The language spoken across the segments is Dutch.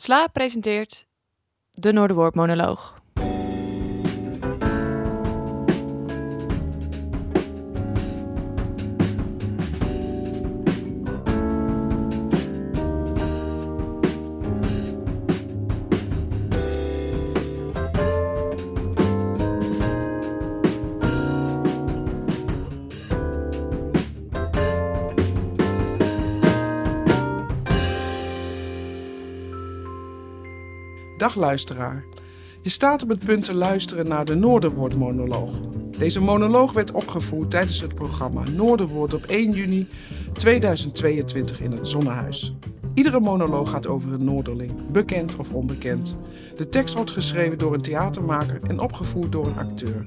Sla presenteert de Noorderwoord monoloog. Dag luisteraar. Je staat op het punt te luisteren naar de Noorderwoord-monoloog. Deze monoloog werd opgevoerd tijdens het programma Noorderwoord op 1 juni 2022 in het Zonnehuis. Iedere monoloog gaat over een Noorderling, bekend of onbekend. De tekst wordt geschreven door een theatermaker en opgevoerd door een acteur.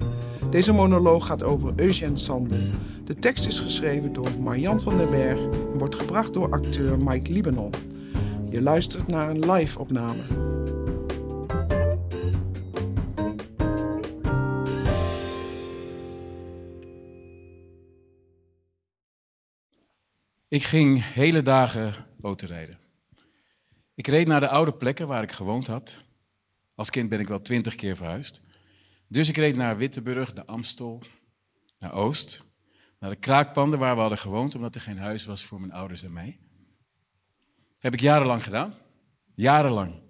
Deze monoloog gaat over Eugène Sandel. De tekst is geschreven door Marjan van den Berg en wordt gebracht door acteur Mike Liebenon. Je luistert naar een live-opname. Ik ging hele dagen autorijden. Ik reed naar de oude plekken waar ik gewoond had. Als kind ben ik wel twintig keer verhuisd. Dus ik reed naar Witteburg, naar Amstel, naar Oost. Naar de kraakpanden waar we hadden gewoond, omdat er geen huis was voor mijn ouders en mij. Heb ik jarenlang gedaan. Jarenlang.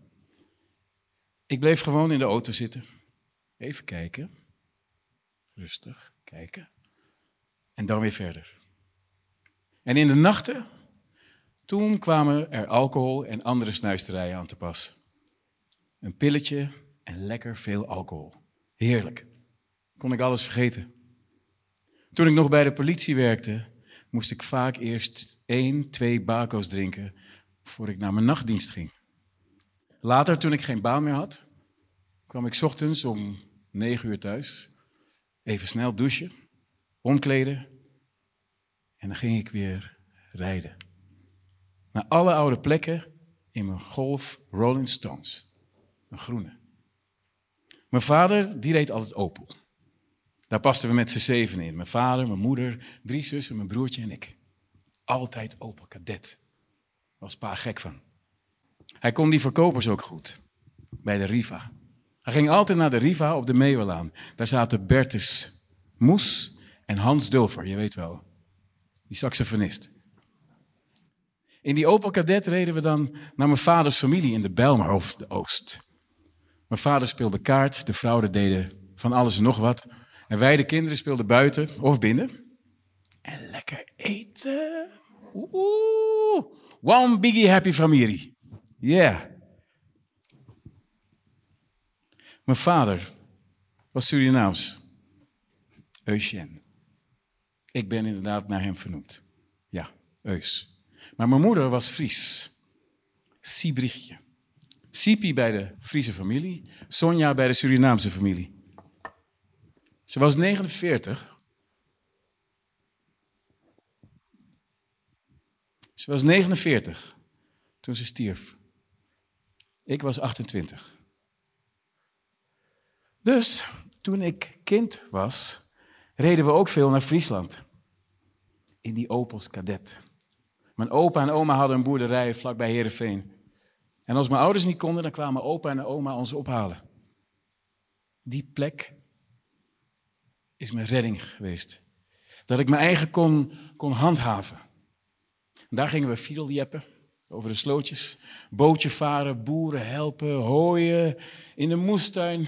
Ik bleef gewoon in de auto zitten. Even kijken. Rustig kijken. En dan weer verder. En in de nachten, toen kwamen er alcohol en andere snuisterijen aan te pas. Een pilletje en lekker veel alcohol. Heerlijk. Kon ik alles vergeten. Toen ik nog bij de politie werkte, moest ik vaak eerst één, twee bako's drinken voor ik naar mijn nachtdienst ging. Later, toen ik geen baan meer had, kwam ik ochtends om negen uur thuis. Even snel douchen, omkleden en dan ging ik weer rijden. Naar alle oude plekken in mijn Golf Rolling Stones. Een groene. Mijn vader, die reed altijd Opel. Daar pasten we met z'n zeven in. Mijn vader, mijn moeder, drie zussen, mijn broertje en ik. Altijd Opel Cadet. Was pa gek van. Hij kon die verkopers ook goed. Bij de Riva. Hij ging altijd naar de Riva op de Meeuwelaan. Daar zaten Bertus Moes en Hans Dulfer, je weet wel. Die saxofonist. In die Opel Kadett reden we dan naar mijn vaders familie in de Bijlmer of de Oost. Mijn vader speelde kaart, de vrouwen deden van alles en nog wat. En wij, de kinderen, speelden buiten of binnen. En lekker eten. Oeh, one biggie happy familie. Yeah. Mijn vader was Surinaams. Eugène. Ik ben inderdaad naar hem vernoemd. Ja, Eus. Maar mijn moeder was Fries. Siebrichtje. Sipi bij de Friese familie, Sonja bij de Surinaamse familie. Ze was 49. Ze was 49 toen ze stierf. Ik was 28. Dus toen ik kind was, reden we ook veel naar Friesland. In die Opels Kadet. Mijn opa en oma hadden een boerderij vlakbij Heerenveen. En als mijn ouders niet konden, dan kwamen opa en oma ons ophalen. Die plek is mijn redding geweest. Dat ik mijn eigen kon, kon handhaven. En daar gingen we fiedeljeppen over de slootjes. Bootje varen, boeren helpen, hooien in de moestuin.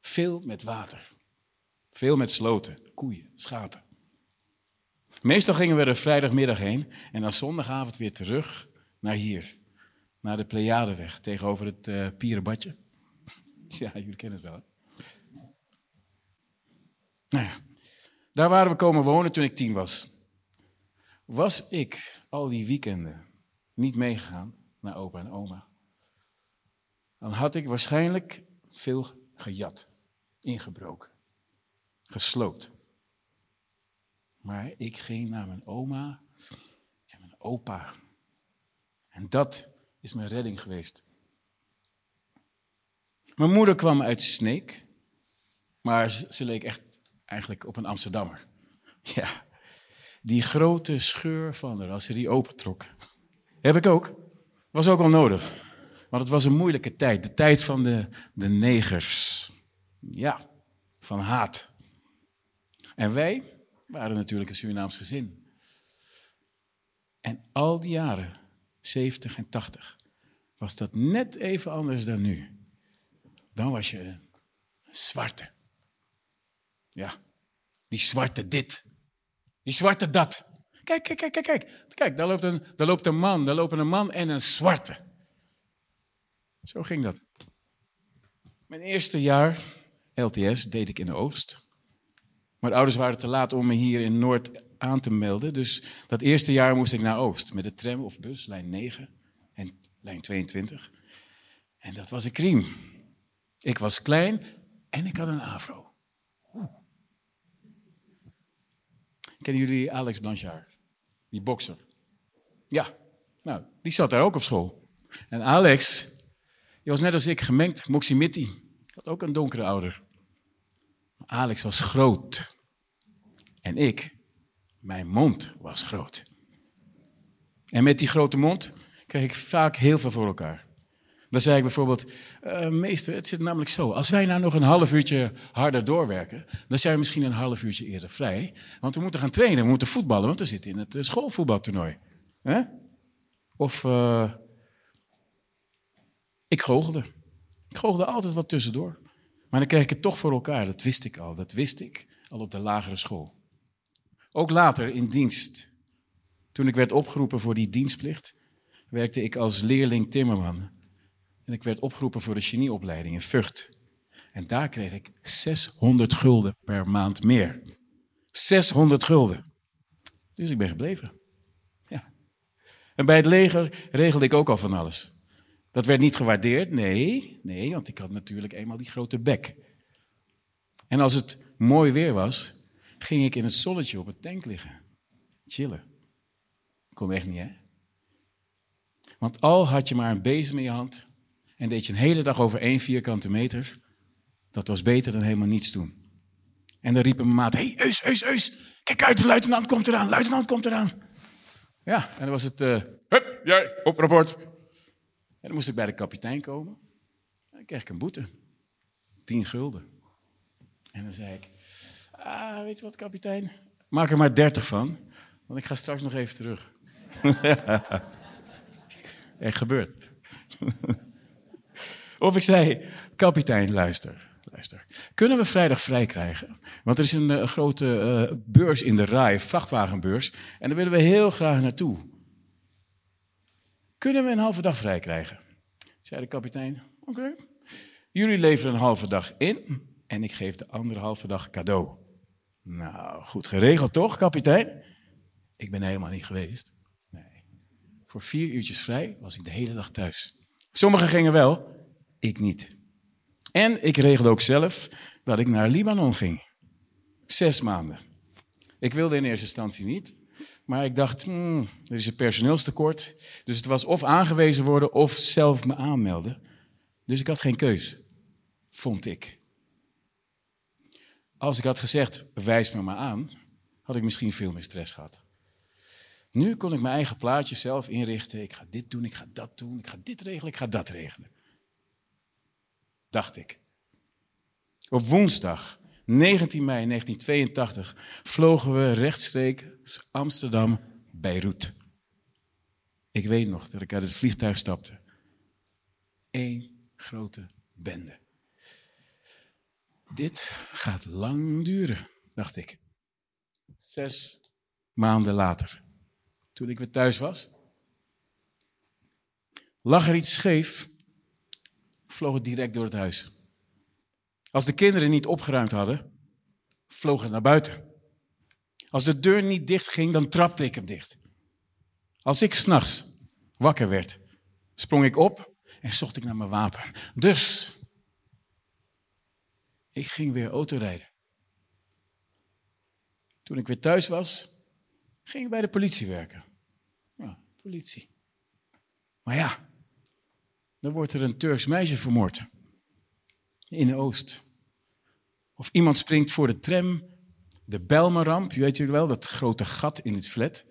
Veel met water. Veel met sloten, koeien, schapen. Meestal gingen we er vrijdagmiddag heen en dan zondagavond weer terug naar hier. Naar de Pleiadeweg tegenover het uh, Pierenbadje. Ja, jullie kennen het wel. Nou ja, daar waren we komen wonen toen ik tien was. Was ik al die weekenden niet meegegaan naar opa en oma, dan had ik waarschijnlijk veel gejat, ingebroken gesloopt. Maar ik ging naar mijn oma en mijn opa. En dat is mijn redding geweest. Mijn moeder kwam uit Sneek, maar ze, leek echt eigenlijk op een Amsterdammer. Ja, die grote scheur van haar als ze die opentrok. Heb ik ook. Was ook al nodig. Want het was een moeilijke tijd. De tijd van de, de negers. Ja, van haat. En wij waren natuurlijk een Surinaams gezin. En al die jaren, 70 en 80, was dat net even anders dan nu. Dan was je een zwarte. Ja, die zwarte dit. Die zwarte dat. Kijk, kijk, kijk, kijk, kijk. Kijk, daar loopt een, daar loopt een man, daar lopen een man en een zwarte. Zo ging dat. Mijn eerste jaar LTS deed ik in de Oost. Mijn ouders waren te laat om me hier in Noord aan te melden. Dus dat eerste jaar moest ik naar Oost met de tram of bus, lijn 9 en lijn 22. En dat was een kriem. Ik was klein en ik had een afro. Kennen jullie Alex Blanchard? Die bokser. Ja, nou, die zat daar ook op school. En Alex, die was net als ik gemengd, Moximitti. Had ook een donkere ouder. Alex was groot. En ik, mijn mond was groot. En met die grote mond kreeg ik vaak heel veel voor elkaar. Dan zei ik bijvoorbeeld, uh, meester, het zit namelijk zo. Als wij nou nog een half uurtje harder doorwerken, dan zijn we misschien een half uurtje eerder vrij. Want we moeten gaan trainen, we moeten voetballen, want we zitten in het uh, schoolvoetbaltoernooi. Of uh, ik goochelde. Ik goochelde altijd wat tussendoor. Maar dan kreeg ik het toch voor elkaar, dat wist ik al. Dat wist ik al op de lagere school. Ook later in dienst. Toen ik werd opgeroepen voor die dienstplicht, werkte ik als leerling timmerman. En ik werd opgeroepen voor de genieopleiding in Vught. En daar kreeg ik 600 gulden per maand meer. 600 gulden. Dus ik ben gebleven. Ja. En bij het leger regelde ik ook al van alles. Dat werd niet gewaardeerd, nee, nee, want ik had natuurlijk eenmaal die grote bek. En als het mooi weer was, ging ik in het zonnetje op het tank liggen. Chillen. Kon echt niet, hè? Want al had je maar een bezem in je hand en deed je een hele dag over één vierkante meter, dat was beter dan helemaal niets doen. En dan riep mijn maat, hé, hey, Eus, Eus, Eus, kijk uit, de luitenant komt eraan, luitenant komt eraan. Ja, en dan was het, uh, hup, jij, op rapport. En dan moest ik bij de kapitein komen. En dan kreeg ik een boete. Tien gulden. En dan zei ik, ah, weet je wat kapitein, maak er maar dertig van, want ik ga straks nog even terug. Echt gebeurd. of ik zei, kapitein, luister. Luister. Kunnen we vrijdag vrij krijgen? Want er is een, een grote uh, beurs in de RAI, vrachtwagenbeurs. En daar willen we heel graag naartoe. Kunnen we een halve dag vrij krijgen? Zei de kapitein. Oké. Jullie leveren een halve dag in en ik geef de andere halve dag cadeau. Nou, goed geregeld toch, kapitein? Ik ben helemaal niet geweest. Nee. Voor vier uurtjes vrij was ik de hele dag thuis. Sommigen gingen wel, ik niet. En ik regelde ook zelf dat ik naar Libanon ging. Zes maanden. Ik wilde in eerste instantie niet, maar ik dacht, hmm, er is een personeelstekort. Dus het was of aangewezen worden of zelf me aanmelden. Dus ik had geen keus, vond ik. Als ik had gezegd, wijs me maar aan, had ik misschien veel meer stress gehad. Nu kon ik mijn eigen plaatje zelf inrichten. Ik ga dit doen, ik ga dat doen, ik ga dit regelen, ik ga dat regelen. Dacht ik. Op woensdag 19 mei 1982 vlogen we rechtstreeks Amsterdam-Beirut. Ik weet nog dat ik uit het vliegtuig stapte. Eén grote bende. Dit gaat lang duren, dacht ik. Zes maanden later, toen ik weer thuis was, lag er iets scheef, vloog het direct door het huis. Als de kinderen niet opgeruimd hadden, vloog het naar buiten. Als de deur niet dicht ging, dan trapte ik hem dicht. Als ik s'nachts wakker werd, sprong ik op en zocht ik naar mijn wapen. Dus, ik ging weer autorijden. Toen ik weer thuis was, ging ik bij de politie werken. Ja, politie. Maar ja, dan wordt er een Turks meisje vermoord in Oost. Of iemand springt voor de tram, de Belmeramp, je weet jullie wel, dat grote gat in het flat.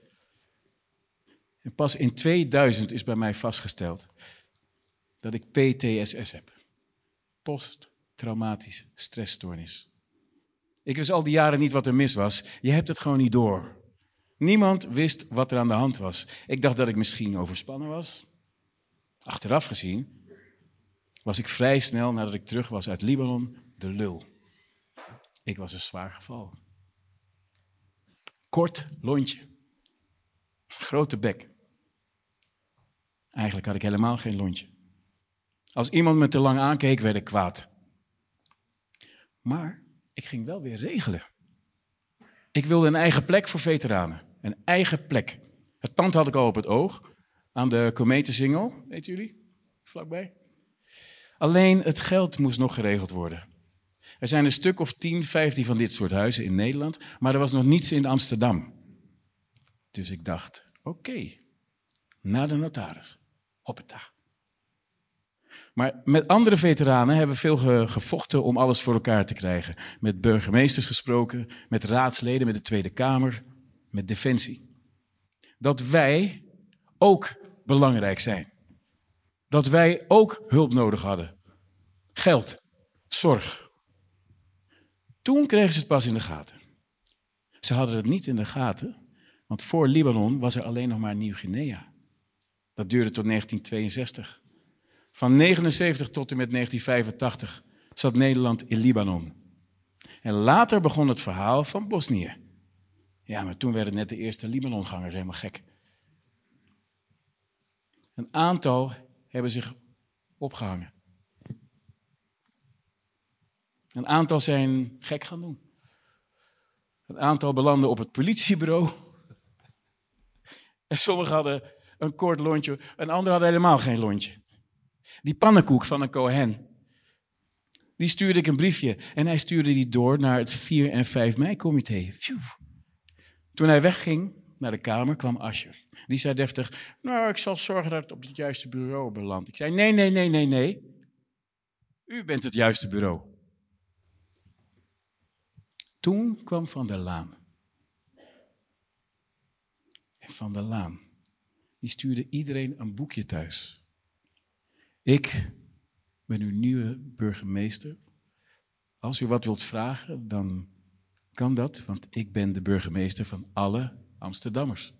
En pas in 2000 is bij mij vastgesteld dat ik PTSS heb. Posttraumatisch stressstoornis. Ik wist al die jaren niet wat er mis was. Je hebt het gewoon niet door. Niemand wist wat er aan de hand was. Ik dacht dat ik misschien overspannen was. Achteraf gezien was ik vrij snel nadat ik terug was uit Libanon de lul. Ik was een zwaar geval. Kort lontje. Grote bek. Eigenlijk had ik helemaal geen lontje. Als iemand me te lang aankeek, werd ik kwaad. Maar ik ging wel weer regelen. Ik wilde een eigen plek voor veteranen. Een eigen plek. Het pand had ik al op het oog. Aan de Kometensingel, weten jullie? Vlakbij. Alleen het geld moest nog geregeld worden. Er zijn een stuk of 10, 15 van dit soort huizen in Nederland, maar er was nog niets in Amsterdam. Dus ik dacht, oké, naar de notaris. Hoppeta. Maar met andere veteranen hebben we veel gevochten om alles voor elkaar te krijgen. Met burgemeesters gesproken, met raadsleden, met de Tweede Kamer, met Defensie. Dat wij ook belangrijk zijn. Dat wij ook hulp nodig hadden. Geld, zorg. Toen kregen ze het pas in de gaten. Ze hadden het niet in de gaten, want voor Libanon was er alleen nog maar Nieuw-Guinea. Dat duurde tot 1962. Van 79 tot en met 1985 zat Nederland in Libanon. En later begon het verhaal van Bosnië. Ja, maar toen werden net de eerste Libanongangers helemaal gek. Een aantal hebben zich opgehangen. Een aantal zijn gek gaan doen. Een aantal belanden op het politiebureau. En sommigen hadden een kort lontje, en anderen hadden helemaal geen lontje. Die pannenkoek van een Cohen, die stuurde ik een briefje en hij stuurde die door naar het 4 en 5 mei-comité. Toen hij wegging naar de kamer, kwam Ascher. Die zei deftig, nou, ik zal zorgen dat het op het juiste bureau belandt. Ik zei, nee, nee, nee, nee, nee. U bent het juiste bureau. Toen kwam Van der Laan. En Van der Laan, die stuurde iedereen een boekje thuis. Ik ben uw nieuwe burgemeester. Als u wat wilt vragen, dan kan dat, want ik ben de burgemeester van alle Amsterdammers.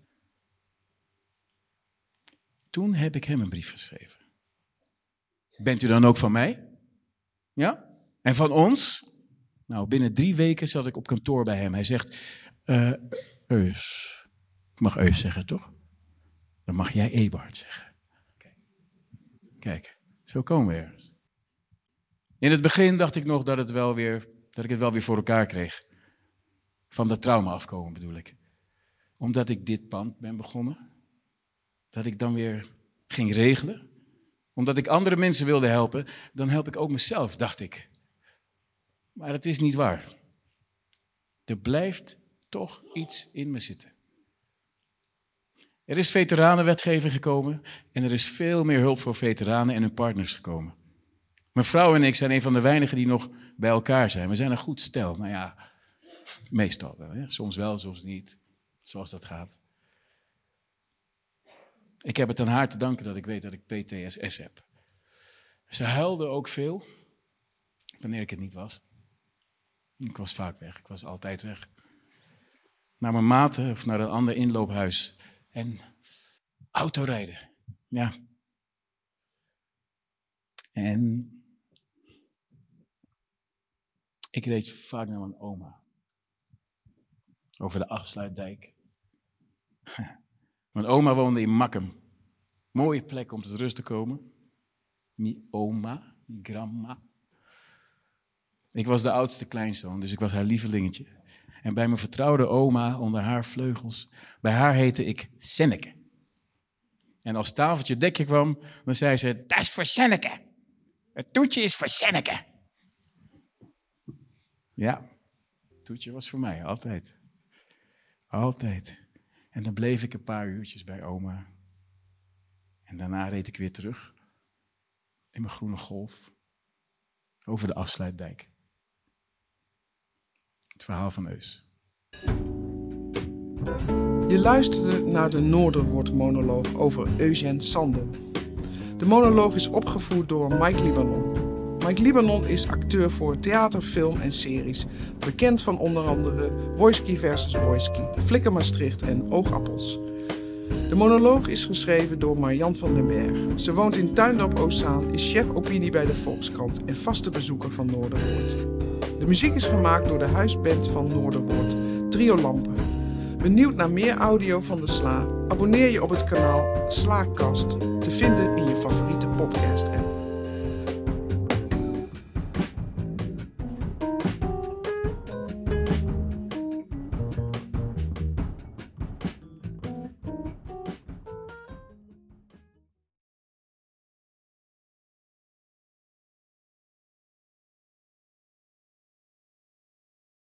Toen heb ik hem een brief geschreven. Bent u dan ook van mij? Ja? En van ons? Nou, binnen drie weken zat ik op kantoor bij hem. Hij zegt, uh, Eus. Ik mag Eus zeggen, toch? Dan mag jij Ebert zeggen. Kijk, zo komen we ergens. In het begin dacht ik nog dat, het wel weer, dat ik het wel weer voor elkaar kreeg. Van dat trauma afkomen bedoel ik. Omdat ik dit pand ben begonnen. Dat ik dan weer ging regelen. Omdat ik andere mensen wilde helpen. Dan help ik ook mezelf, dacht ik. Maar het is niet waar. Er blijft toch iets in me zitten. Er is veteranenwetgeving gekomen en er is veel meer hulp voor veteranen en hun partners gekomen. Mijn vrouw en ik zijn een van de weinigen die nog bij elkaar zijn. We zijn een goed stel. Nou ja, meestal wel. Hè? Soms wel, soms niet. Zoals dat gaat. Ik heb het aan haar te danken dat ik weet dat ik PTSS heb. Ze huilde ook veel, wanneer ik het niet was. Ik was vaak weg, ik was altijd weg. Naar mijn maten of naar een ander inloophuis. En autorijden, ja. En ik reed vaak naar mijn oma. Over de afsluitdijk. Mijn oma woonde in Makkum. Mooie plek om tot rust te komen. Mi oma, mi grandma. Ik was de oudste kleinzoon, dus ik was haar lievelingetje. En bij mijn vertrouwde oma, onder haar vleugels, bij haar heette ik Senneke. En als tafeltje dekje kwam, dan zei ze, dat is voor Senneke. Het toetje is voor Senneke. Ja, het toetje was voor mij, altijd. Altijd. En dan bleef ik een paar uurtjes bij oma. En daarna reed ik weer terug in mijn groene golf over de afsluitdijk. Het verhaal van Eus. Je luisterde naar de Noorderwoord-monoloog over Eugène Sander. De monoloog is opgevoerd door Mike Libanon. Mike Libanon is acteur voor theater, film en series. Bekend van onder andere Voiceky versus Voiceky, Flikker Maastricht en Oogappels. De monoloog is geschreven door Marjan van den Berg. Ze woont in Tuindorp Oostzaan, is chef opinie bij de Volkskrant en vaste bezoeker van Noorderwoord. De muziek is gemaakt door de huisband van Noorderwoord, Trio Lampen. Benieuwd naar meer audio van de Sla? Abonneer je op het kanaal Slaakast, te vinden in je favoriete podcast.